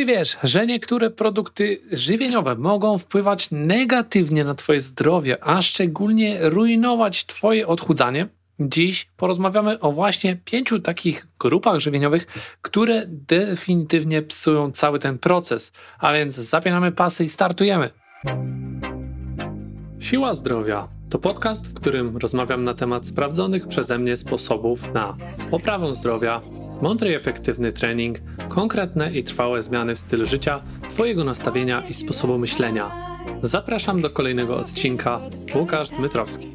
Czy wiesz, że niektóre produkty żywieniowe mogą wpływać negatywnie na Twoje zdrowie, a szczególnie rujnować Twoje odchudzanie? Dziś porozmawiamy o właśnie pięciu takich grupach żywieniowych, które definitywnie psują cały ten proces. A więc zapinamy pasy i startujemy. Siła zdrowia to podcast, w którym rozmawiam na temat sprawdzonych przeze mnie sposobów na poprawę zdrowia Mądry i efektywny trening, konkretne i trwałe zmiany w stylu życia, Twojego nastawienia i sposobu myślenia. Zapraszam do kolejnego odcinka. Łukasz Dmytrowski.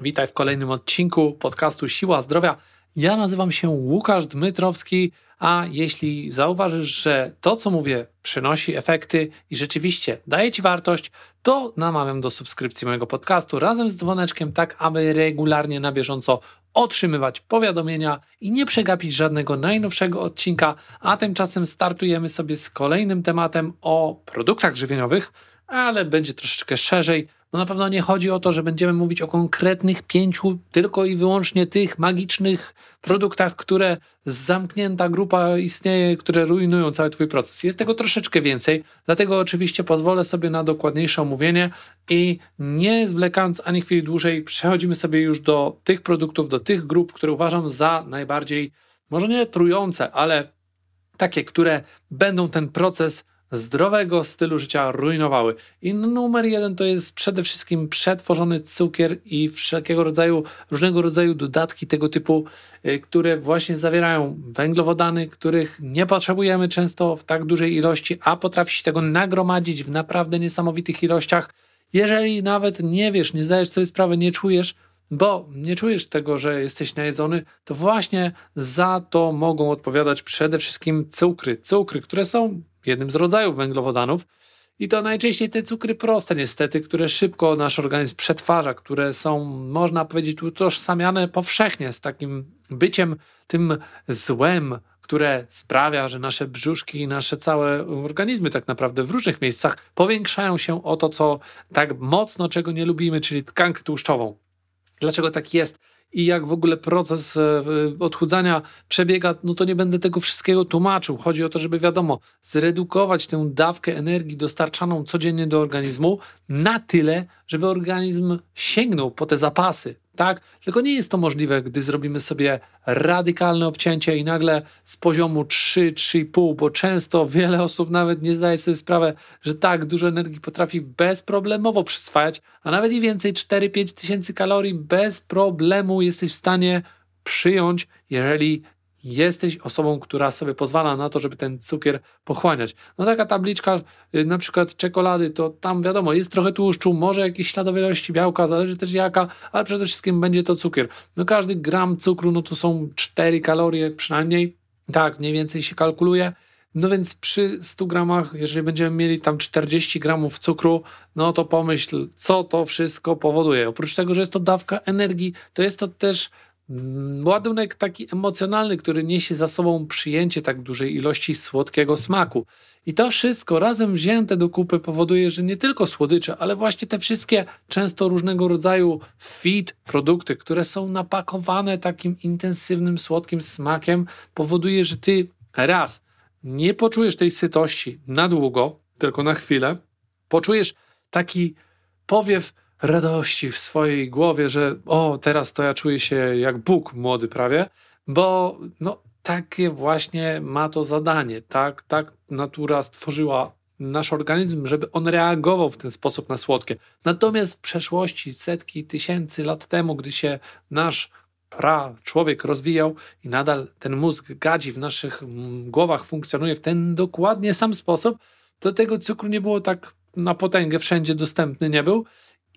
Witaj w kolejnym odcinku podcastu Siła Zdrowia. Ja nazywam się Łukasz Dmytrowski, a jeśli zauważysz, że to, co mówię, przynosi efekty i rzeczywiście daje Ci wartość, to namawiam do subskrypcji mojego podcastu razem z dzwoneczkiem, tak aby regularnie na bieżąco otrzymywać powiadomienia i nie przegapić żadnego najnowszego odcinka, a tymczasem startujemy sobie z kolejnym tematem o produktach żywieniowych, ale będzie troszeczkę szerzej no na pewno nie chodzi o to, że będziemy mówić o konkretnych pięciu, tylko i wyłącznie tych magicznych produktach, które zamknięta grupa istnieje, które rujnują cały Twój proces. Jest tego troszeczkę więcej, dlatego oczywiście pozwolę sobie na dokładniejsze omówienie i nie zwlekając ani chwili dłużej, przechodzimy sobie już do tych produktów, do tych grup, które uważam za najbardziej, może nie trujące, ale takie, które będą ten proces zdrowego stylu życia rujnowały. I numer jeden to jest przede wszystkim przetworzony cukier i wszelkiego rodzaju, różnego rodzaju dodatki tego typu, y, które właśnie zawierają węglowodany, których nie potrzebujemy często w tak dużej ilości, a potrafi się tego nagromadzić w naprawdę niesamowitych ilościach. Jeżeli nawet nie wiesz, nie zdajesz sobie sprawy, nie czujesz, bo nie czujesz tego, że jesteś najedzony, to właśnie za to mogą odpowiadać przede wszystkim cukry. Cukry, które są jednym z rodzajów węglowodanów. I to najczęściej te cukry proste, niestety, które szybko nasz organizm przetwarza, które są, można powiedzieć, utożsamiane powszechnie z takim byciem tym złem, które sprawia, że nasze brzuszki i nasze całe organizmy, tak naprawdę w różnych miejscach, powiększają się o to, co tak mocno, czego nie lubimy, czyli tkankę tłuszczową. Dlaczego tak jest? I jak w ogóle proces e, odchudzania przebiega, no to nie będę tego wszystkiego tłumaczył. Chodzi o to, żeby wiadomo, zredukować tę dawkę energii dostarczaną codziennie do organizmu na tyle, żeby organizm sięgnął po te zapasy, tak? Tylko nie jest to możliwe, gdy zrobimy sobie radykalne obcięcie i nagle z poziomu 3, 3,5, bo często wiele osób nawet nie zdaje sobie sprawy, że tak dużo energii potrafi bezproblemowo przyswajać, a nawet i więcej 4-5 tysięcy kalorii bez problemu jesteś w stanie przyjąć, jeżeli jesteś osobą, która sobie pozwala na to, żeby ten cukier pochłaniać. No taka tabliczka, y, na przykład czekolady, to tam wiadomo, jest trochę tłuszczu, może jakieś śladowe ilości białka, zależy też jaka, ale przede wszystkim będzie to cukier. No każdy gram cukru, no to są 4 kalorie przynajmniej, tak mniej więcej się kalkuluje. No więc przy 100 gramach, jeżeli będziemy mieli tam 40 gramów cukru, no to pomyśl, co to wszystko powoduje. Oprócz tego, że jest to dawka energii, to jest to też ładunek taki emocjonalny, który niesie za sobą przyjęcie tak dużej ilości słodkiego smaku. I to wszystko razem wzięte do kupy powoduje, że nie tylko słodycze, ale właśnie te wszystkie często różnego rodzaju fit produkty, które są napakowane takim intensywnym, słodkim smakiem, powoduje, że ty raz nie poczujesz tej sytości na długo, tylko na chwilę, poczujesz taki powiew radości w swojej głowie, że o, teraz to ja czuję się jak Bóg młody prawie, bo no, takie właśnie ma to zadanie, tak, tak natura stworzyła nasz organizm, żeby on reagował w ten sposób na słodkie. Natomiast w przeszłości, setki tysięcy lat temu, gdy się nasz pra człowiek rozwijał i nadal ten mózg gadzi w naszych głowach funkcjonuje w ten dokładnie sam sposób, to tego cukru nie było tak na potęgę wszędzie dostępny nie był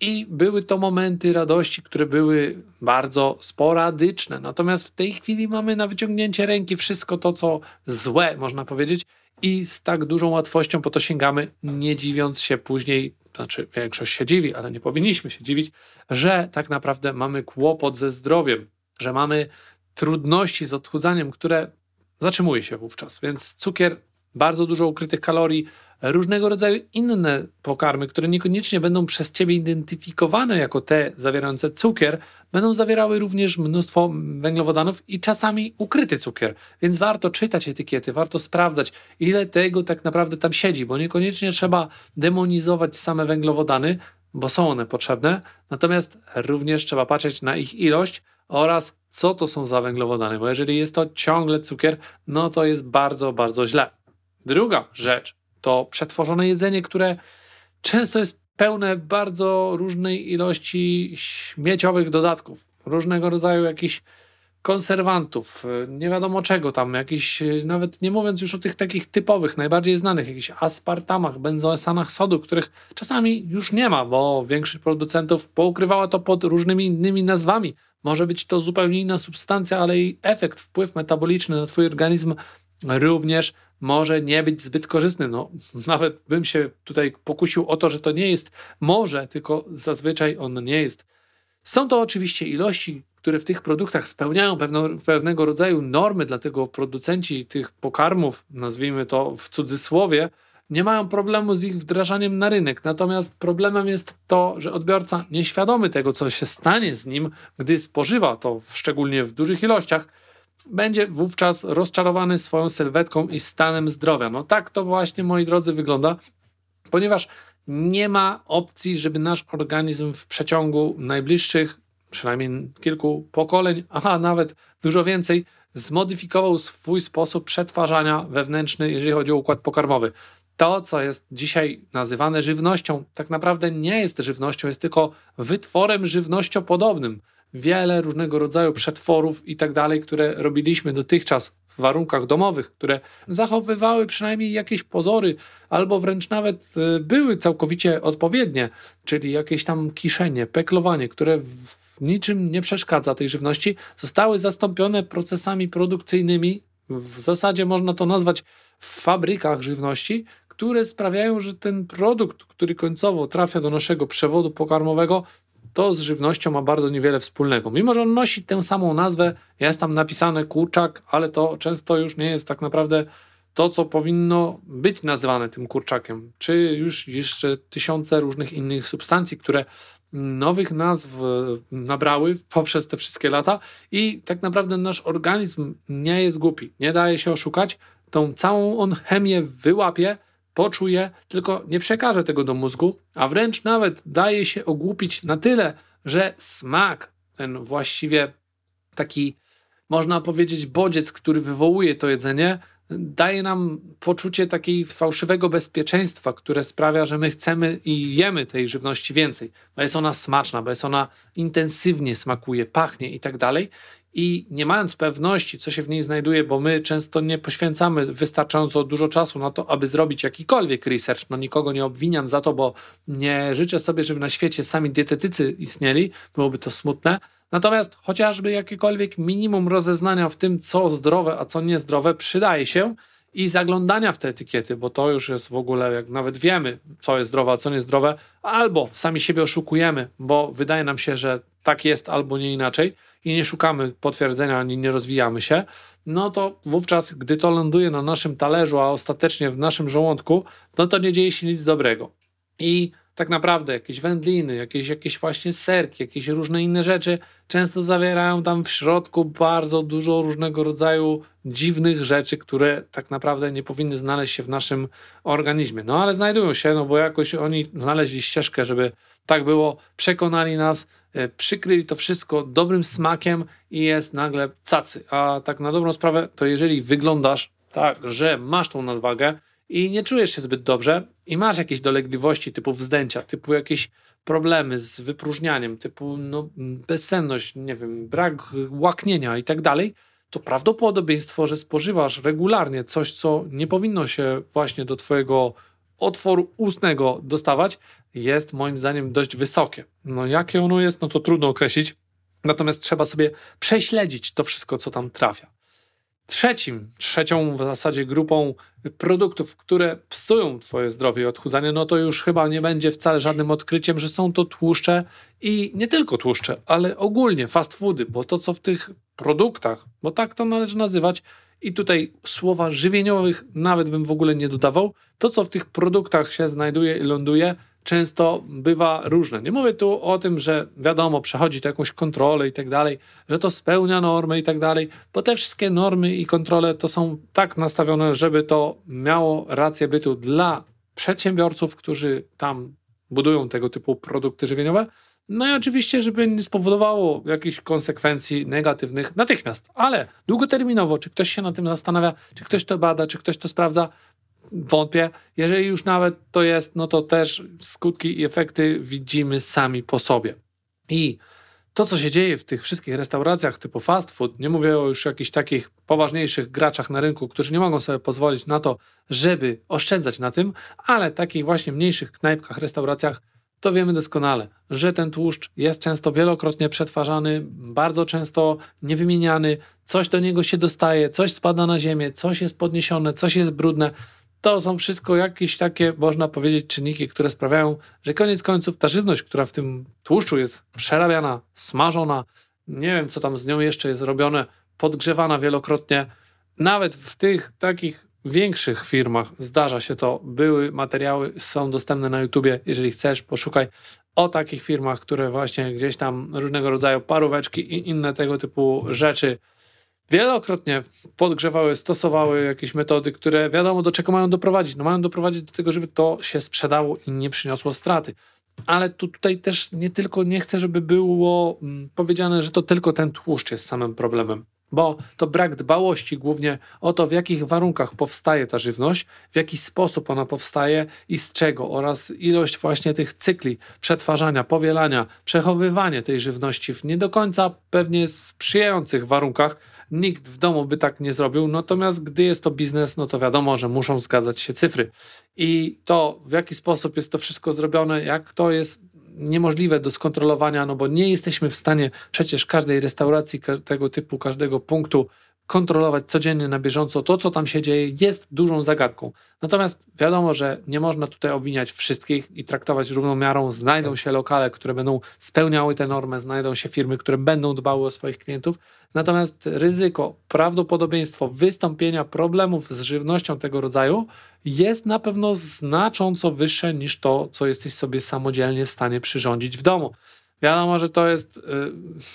i były to momenty radości, które były bardzo sporadyczne. Natomiast w tej chwili mamy na wyciągnięcie ręki wszystko to, co złe, można powiedzieć, i z tak dużą łatwością po to sięgamy, nie dziwiąc się później, znaczy większość się dziwi, ale nie powinniśmy się dziwić, że tak naprawdę mamy kłopot ze zdrowiem, że mamy trudności z odchudzaniem, które zatrzymuje się wówczas. Więc cukier bardzo dużo ukrytych kalorii, różnego rodzaju inne pokarmy, które niekoniecznie będą przez Ciebie identyfikowane jako te zawierające cukier, będą zawierały również mnóstwo węglowodanów i czasami ukryty cukier. Więc warto czytać etykiety, warto sprawdzać, ile tego tak naprawdę tam siedzi, bo niekoniecznie trzeba demonizować same węglowodany, bo są one potrzebne, natomiast również trzeba patrzeć na ich ilość oraz co to są za węglowodany, bo jeżeli jest to ciągle cukier, no to jest bardzo, bardzo źle. Druga rzecz to przetworzone jedzenie, które często jest pełne bardzo różnej ilości śmieciowych dodatków, różnego rodzaju jakichś konserwantów, nie wiadomo czego tam, jakiś, nawet nie mówiąc już o tych takich typowych, najbardziej znanych, jakichś aspartamach, benzoesanach sodu, których czasami już nie ma, bo większość producentów poukrywała to pod różnymi innymi nazwami. Może być to zupełnie inna substancja, ale jej efekt, wpływ metaboliczny na Twój organizm również może nie być zbyt korzystny. No, nawet bym się tutaj pokusił o to, że to nie jest może, tylko zazwyczaj on nie jest. Są to oczywiście ilości, które w tych produktach spełniają pewno, pewnego rodzaju normy, dlatego producenci tych pokarmów, nazwijmy to w cudzysłowie, nie mają problemu z ich wdrażaniem na rynek. Natomiast problemem jest to, że odbiorca nieświadomy tego, co się stanie z nim, gdy spożywa to, szczególnie w dużych ilościach, będzie wówczas rozczarowany swoją sylwetką i stanem zdrowia. No tak to właśnie, moi drodzy, wygląda, ponieważ nie ma opcji, żeby nasz organizm w przeciągu najbliższych przynajmniej kilku pokoleń, a nawet dużo więcej, zmodyfikował swój sposób przetwarzania wewnętrzny, jeżeli chodzi o układ pokarmowy. To, co jest dzisiaj nazywane żywnością, tak naprawdę nie jest żywnością, jest tylko wytworem żywnościopodobnym wiele różnego rodzaju przetworów i tak dalej, które robiliśmy dotychczas w warunkach domowych, które zachowywały przynajmniej jakieś pozory, albo wręcz nawet y, były całkowicie odpowiednie, czyli jakieś tam kiszenie, peklowanie, które w niczym nie przeszkadza tej żywności, zostały zastąpione procesami produkcyjnymi. W zasadzie można to nazwać w fabrykach żywności, które sprawiają, że ten produkt, który końcowo trafia do naszego przewodu pokarmowego, to z żywnością ma bardzo niewiele wspólnego. Mimo, że on nosi tę samą nazwę, jest tam napisane kurczak, ale to często już nie jest tak naprawdę to, co powinno być nazywane tym kurczakiem. Czy już jeszcze tysiące różnych innych substancji, które nowych nazw e, nabrały poprzez te wszystkie lata i tak naprawdę nasz organizm nie jest głupi, nie daje się oszukać, tą całą on chemię wyłapie, poczuje, tylko nie przekaże tego do mózgu, a wręcz nawet daje się ogłupić na tyle, że smak, ten właściwie taki, można powiedzieć, bodziec, który wywołuje to jedzenie, daje nam poczucie takiej fałszywego bezpieczeństwa, które sprawia, że my chcemy i jemy tej żywności więcej, bo jest ona smaczna, bo jest ona intensywnie smakuje, pachnie i tak dalej i nie mając pewności, co się w niej znajduje, bo my często nie poświęcamy wystarczająco dużo czasu na to, aby zrobić jakikolwiek research. No nikogo nie obwiniam za to, bo nie życzę sobie, żeby na świecie sami dietetycy istnieli, byłoby to smutne. Natomiast chociażby jakiekolwiek minimum rozeznania w tym, co zdrowe, a co niezdrowe, przydaje się i zaglądania w te etykiety, bo to już jest w ogóle, jak nawet wiemy, co jest zdrowe, a co niezdrowe, albo sami siebie oszukujemy, bo wydaje nam się, że tak jest albo nie inaczej i nie szukamy potwierdzenia ani nie rozwijamy się, no to wówczas, gdy to ląduje na naszym talerzu, a ostatecznie w naszym żołądku, no to nie dzieje się nic dobrego. I tak naprawdę jakieś wędliny, jakieś, jakieś właśnie serki, jakieś różne inne rzeczy często zawierają tam w środku bardzo dużo różnego rodzaju dziwnych rzeczy, które tak naprawdę nie powinny znaleźć się w naszym organizmie. No ale znajdują się, no bo jakoś oni znaleźli ścieżkę, żeby tak było, przekonali nas, e, przykryli to wszystko dobrym smakiem i jest nagle cacy. A tak na dobrą sprawę, to jeżeli wyglądasz tak, że masz tą nadwagę, i nie czujesz się zbyt dobrze i masz jakieś dolegliwości typu wzdęcia, typu jakieś problemy z wypróżnianiem, typu no, bezsenność, nie wiem, brak łaknienia i tak dalej, to prawdopodobieństwo, że spożywasz regularnie coś, co nie powinno się właśnie do Twojego otworu ustnego dostawać, jest moim zdaniem dość wysokie. No jakie ono jest, no to trudno określić, natomiast trzeba sobie prześledzić to wszystko, co tam trafia. Trzecim, trzecią w zasadzie grupą produktów, które psują Twoje zdrowie i odchudzanie, no to już chyba nie będzie wcale żadnym odkryciem, że są to tłuszcze i nie tylko tłuszcze, ale ogólnie fast foody, bo to co w tych produktach, bo tak to należy nazywać, I tutaj słowa żywieniowych nawet bym w ogóle nie dodawał. To, co w tych produktach się znajduje i ląduje, często bywa różne. Nie mówię tu o tym, że wiadomo, przechodzi to jakąś kontrolę i tak dalej, że to spełnia normy i tak dalej, bo te wszystkie normy i kontrole to są tak nastawione, żeby to miało rację bytu dla przedsiębiorców, którzy tam budują tego typu produkty żywieniowe. No i oczywiście, żeby nie spowodowało jakichś konsekwencji negatywnych natychmiast, ale długoterminowo, czy ktoś się na tym zastanawia, czy ktoś to bada, czy ktoś to sprawdza, wątpię. Jeżeli już nawet to jest, no to też skutki i efekty widzimy sami po sobie. I to, co się dzieje w tych wszystkich restauracjach typu fast food, nie mówię o już jakichś takich poważniejszych graczach na rynku, którzy nie mogą sobie pozwolić na to, żeby oszczędzać na tym, ale takich właśnie mniejszych knajpkach, restauracjach, to wiemy doskonale, że ten tłuszcz jest często wielokrotnie przetwarzany, bardzo często niewymieniany, coś do niego się dostaje, coś spada na ziemię, coś jest podniesione, coś jest brudne. To są wszystko jakieś takie, można powiedzieć, czynniki, które sprawiają, że koniec końców ta żywność, która w tym tłuszczu jest przerabiana, smażona, nie wiem co tam z nią jeszcze jest robione, podgrzewana wielokrotnie, nawet w tych takich większych firmach zdarza się to. Były materiały, są dostępne na YouTubie. Jeżeli chcesz, poszukaj o takich firmach, które właśnie gdzieś tam różnego rodzaju paróweczki i inne tego typu rzeczy wielokrotnie podgrzewały, stosowały jakieś metody, które wiadomo do czego mają doprowadzić. No mają doprowadzić do tego, żeby to się sprzedało i nie przyniosło straty. Ale tu, tutaj też nie tylko nie chcę, żeby było mm, powiedziane, że to tylko ten tłuszcz jest samym problemem bo to brak dbałości głównie o to, w jakich warunkach powstaje ta żywność, w jaki sposób ona powstaje i z czego, oraz ilość właśnie tych cykli przetwarzania, powielania, przechowywania tej żywności w nie do końca pewnie sprzyjających warunkach. Nikt w domu by tak nie zrobił, natomiast gdy jest to biznes, no to wiadomo, że muszą zgadzać się cyfry. I to, w jaki sposób jest to wszystko zrobione, jak to jest niemożliwe do skontrolowania, no bo nie jesteśmy w stanie przecież każdej restauracji, tego typu, każdego punktu kontrolować codziennie na bieżąco to, co tam się dzieje, jest dużą zagadką. Natomiast wiadomo, że nie można tutaj obwiniać wszystkich i traktować równą miarą. Znajdą się lokale, które będą spełniały tę normę, znajdą się firmy, które będą dbały o swoich klientów. Natomiast ryzyko, prawdopodobieństwo wystąpienia problemów z żywnością tego rodzaju jest na pewno znacząco wyższe niż to, co jesteś sobie samodzielnie w stanie przyrządzić w domu. Wiadomo, że to jest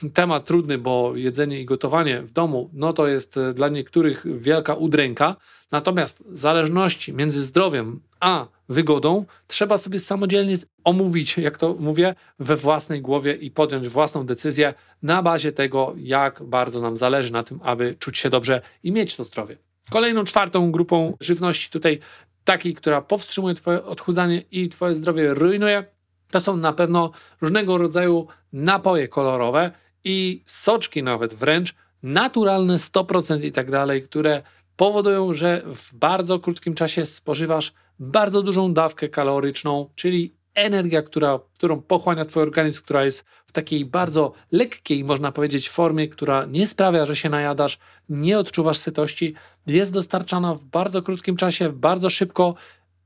y, temat trudny, bo jedzenie i gotowanie w domu, no to jest y, dla niektórych wielka udręka. Natomiast zależności między zdrowiem a wygodą trzeba sobie samodzielnie omówić, jak to mówię, we własnej głowie i podjąć własną decyzję na bazie tego, jak bardzo nam zależy na tym, aby czuć się dobrze i mieć to zdrowie. Kolejną czwartą grupą żywności tutaj takiej, która powstrzymuje Twoje odchudzanie i Twoje zdrowie rujnuje, to są na pewno różnego rodzaju napoje kolorowe i soczki nawet wręcz, naturalne 100% i tak dalej, które powodują, że w bardzo krótkim czasie spożywasz bardzo dużą dawkę kaloryczną, czyli energia, która, którą pochłania Twój organizm, która jest w takiej bardzo lekkiej, można powiedzieć, formie, która nie sprawia, że się najadasz, nie odczuwasz sytości, jest dostarczana w bardzo krótkim czasie, bardzo szybko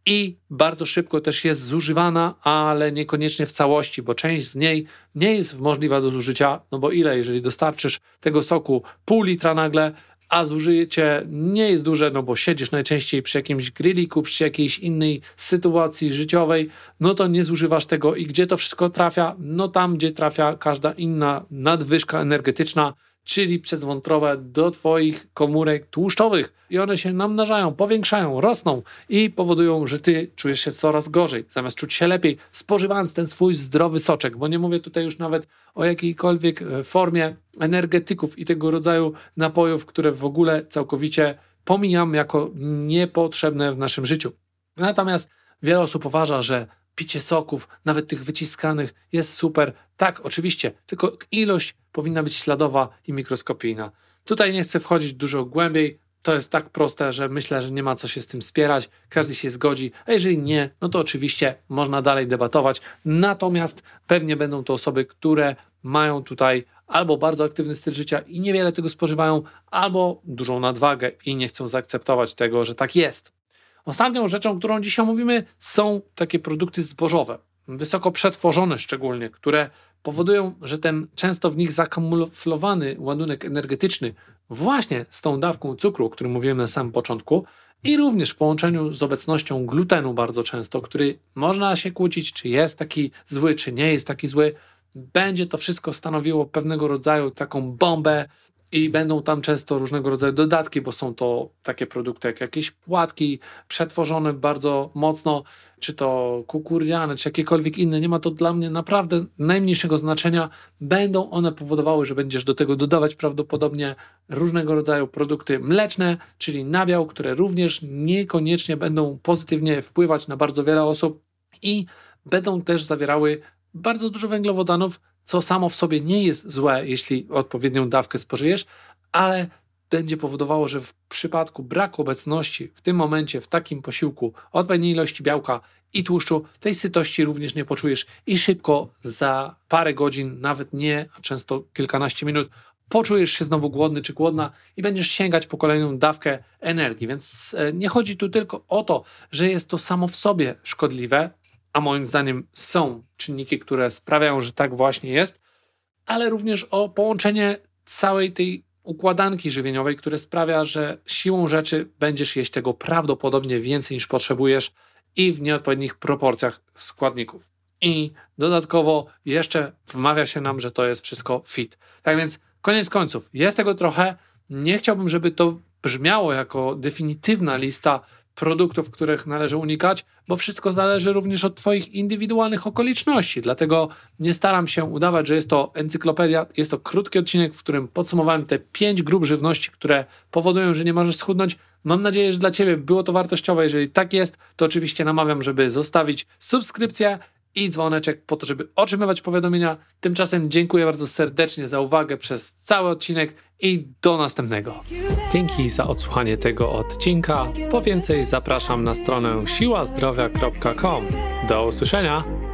i bardzo szybko też jest zużywana, ale niekoniecznie w całości, bo część z niej nie jest możliwa do zużycia, no bo ile, jeżeli dostarczysz tego soku pół litra nagle, a zużycie nie jest duże, no bo siedzisz najczęściej przy jakimś grilliku, przy jakiejś innej sytuacji życiowej, no to nie zużywasz tego i gdzie to wszystko trafia? No tam, gdzie trafia każda inna nadwyżka energetyczna, czyli przez do Twoich komórek tłuszczowych. I one się namnażają, powiększają, rosną i powodują, że Ty czujesz się coraz gorzej, zamiast czuć się lepiej, spożywając ten swój zdrowy soczek, bo nie mówię tutaj już nawet o jakiejkolwiek e, formie energetyków i tego rodzaju napojów, które w ogóle całkowicie pomijam jako niepotrzebne w naszym życiu. Natomiast wiele osób uważa, że picie soków, nawet tych wyciskanych, jest super. Tak, oczywiście, tylko ilość powinna być śladowa i mikroskopijna. Tutaj nie chcę wchodzić dużo głębiej. To jest tak proste, że myślę, że nie ma co się z tym spierać. Każdy się zgodzi, a jeżeli nie, no to oczywiście można dalej debatować. Natomiast pewnie będą to osoby, które mają tutaj albo bardzo aktywny styl życia i niewiele tego spożywają, albo dużą nadwagę i nie chcą zaakceptować tego, że tak jest. Ostatnią rzeczą, którą dzisiaj omówimy, są takie produkty zbożowe, wysoko przetworzone szczególnie, które powodują, że ten często w nich zakamuflowany ładunek energetyczny właśnie z tą dawką cukru, o którym mówiłem na samym początku, i również w połączeniu z obecnością glutenu bardzo często, który można się kłócić, czy jest taki zły, czy nie jest taki zły, będzie to wszystko stanowiło pewnego rodzaju taką bombę i będą tam często różnego rodzaju dodatki, bo są to takie produkty jak jakieś płatki przetworzone bardzo mocno, czy to kukurydziane, czy jakiekolwiek inne. Nie ma to dla mnie naprawdę najmniejszego znaczenia. Będą one powodowały, że będziesz do tego dodawać prawdopodobnie różnego rodzaju produkty mleczne, czyli nabiał, które również niekoniecznie będą pozytywnie wpływać na bardzo wiele osób i będą też zawierały bardzo dużo węglowodanów, co samo w sobie nie jest złe, jeśli odpowiednią dawkę spożyjesz, ale będzie powodowało, że w przypadku braku obecności w tym momencie w takim posiłku odpowiedniej ilości białka i tłuszczu, tej sytości również nie poczujesz i szybko za parę godzin, nawet nie, a często kilkanaście minut, poczujesz się znowu głodny czy głodna i będziesz sięgać po kolejną dawkę energii. Więc e, nie chodzi tu tylko o to, że jest to samo w sobie szkodliwe, a moim zdaniem są czynniki, które sprawiają, że tak właśnie jest, ale również o połączenie całej tej układanki żywieniowej, które sprawia, że siłą rzeczy będziesz jeść tego prawdopodobnie więcej niż potrzebujesz i w nieodpowiednich proporcjach składników. I dodatkowo jeszcze wmawia się nam, że to jest wszystko fit. Tak więc koniec końców, jest tego trochę. Nie chciałbym, żeby to brzmiało jako definitywna lista produktów, których należy unikać, bo wszystko zależy również od Twoich indywidualnych okoliczności. Dlatego nie staram się udawać, że jest to encyklopedia. Jest to krótki odcinek, w którym podsumowałem te pięć grup żywności, które powodują, że nie możesz schudnąć. Mam nadzieję, że dla Ciebie było to wartościowe. Jeżeli tak jest, to oczywiście namawiam, żeby zostawić subskrypcję i dzwoneczek po to, żeby otrzymywać powiadomienia. Tymczasem dziękuję bardzo serdecznie za uwagę przez cały odcinek i do następnego. Dzięki za odsłuchanie tego odcinka. Po więcej zapraszam na stronę siłazdrowia.com. Do usłyszenia!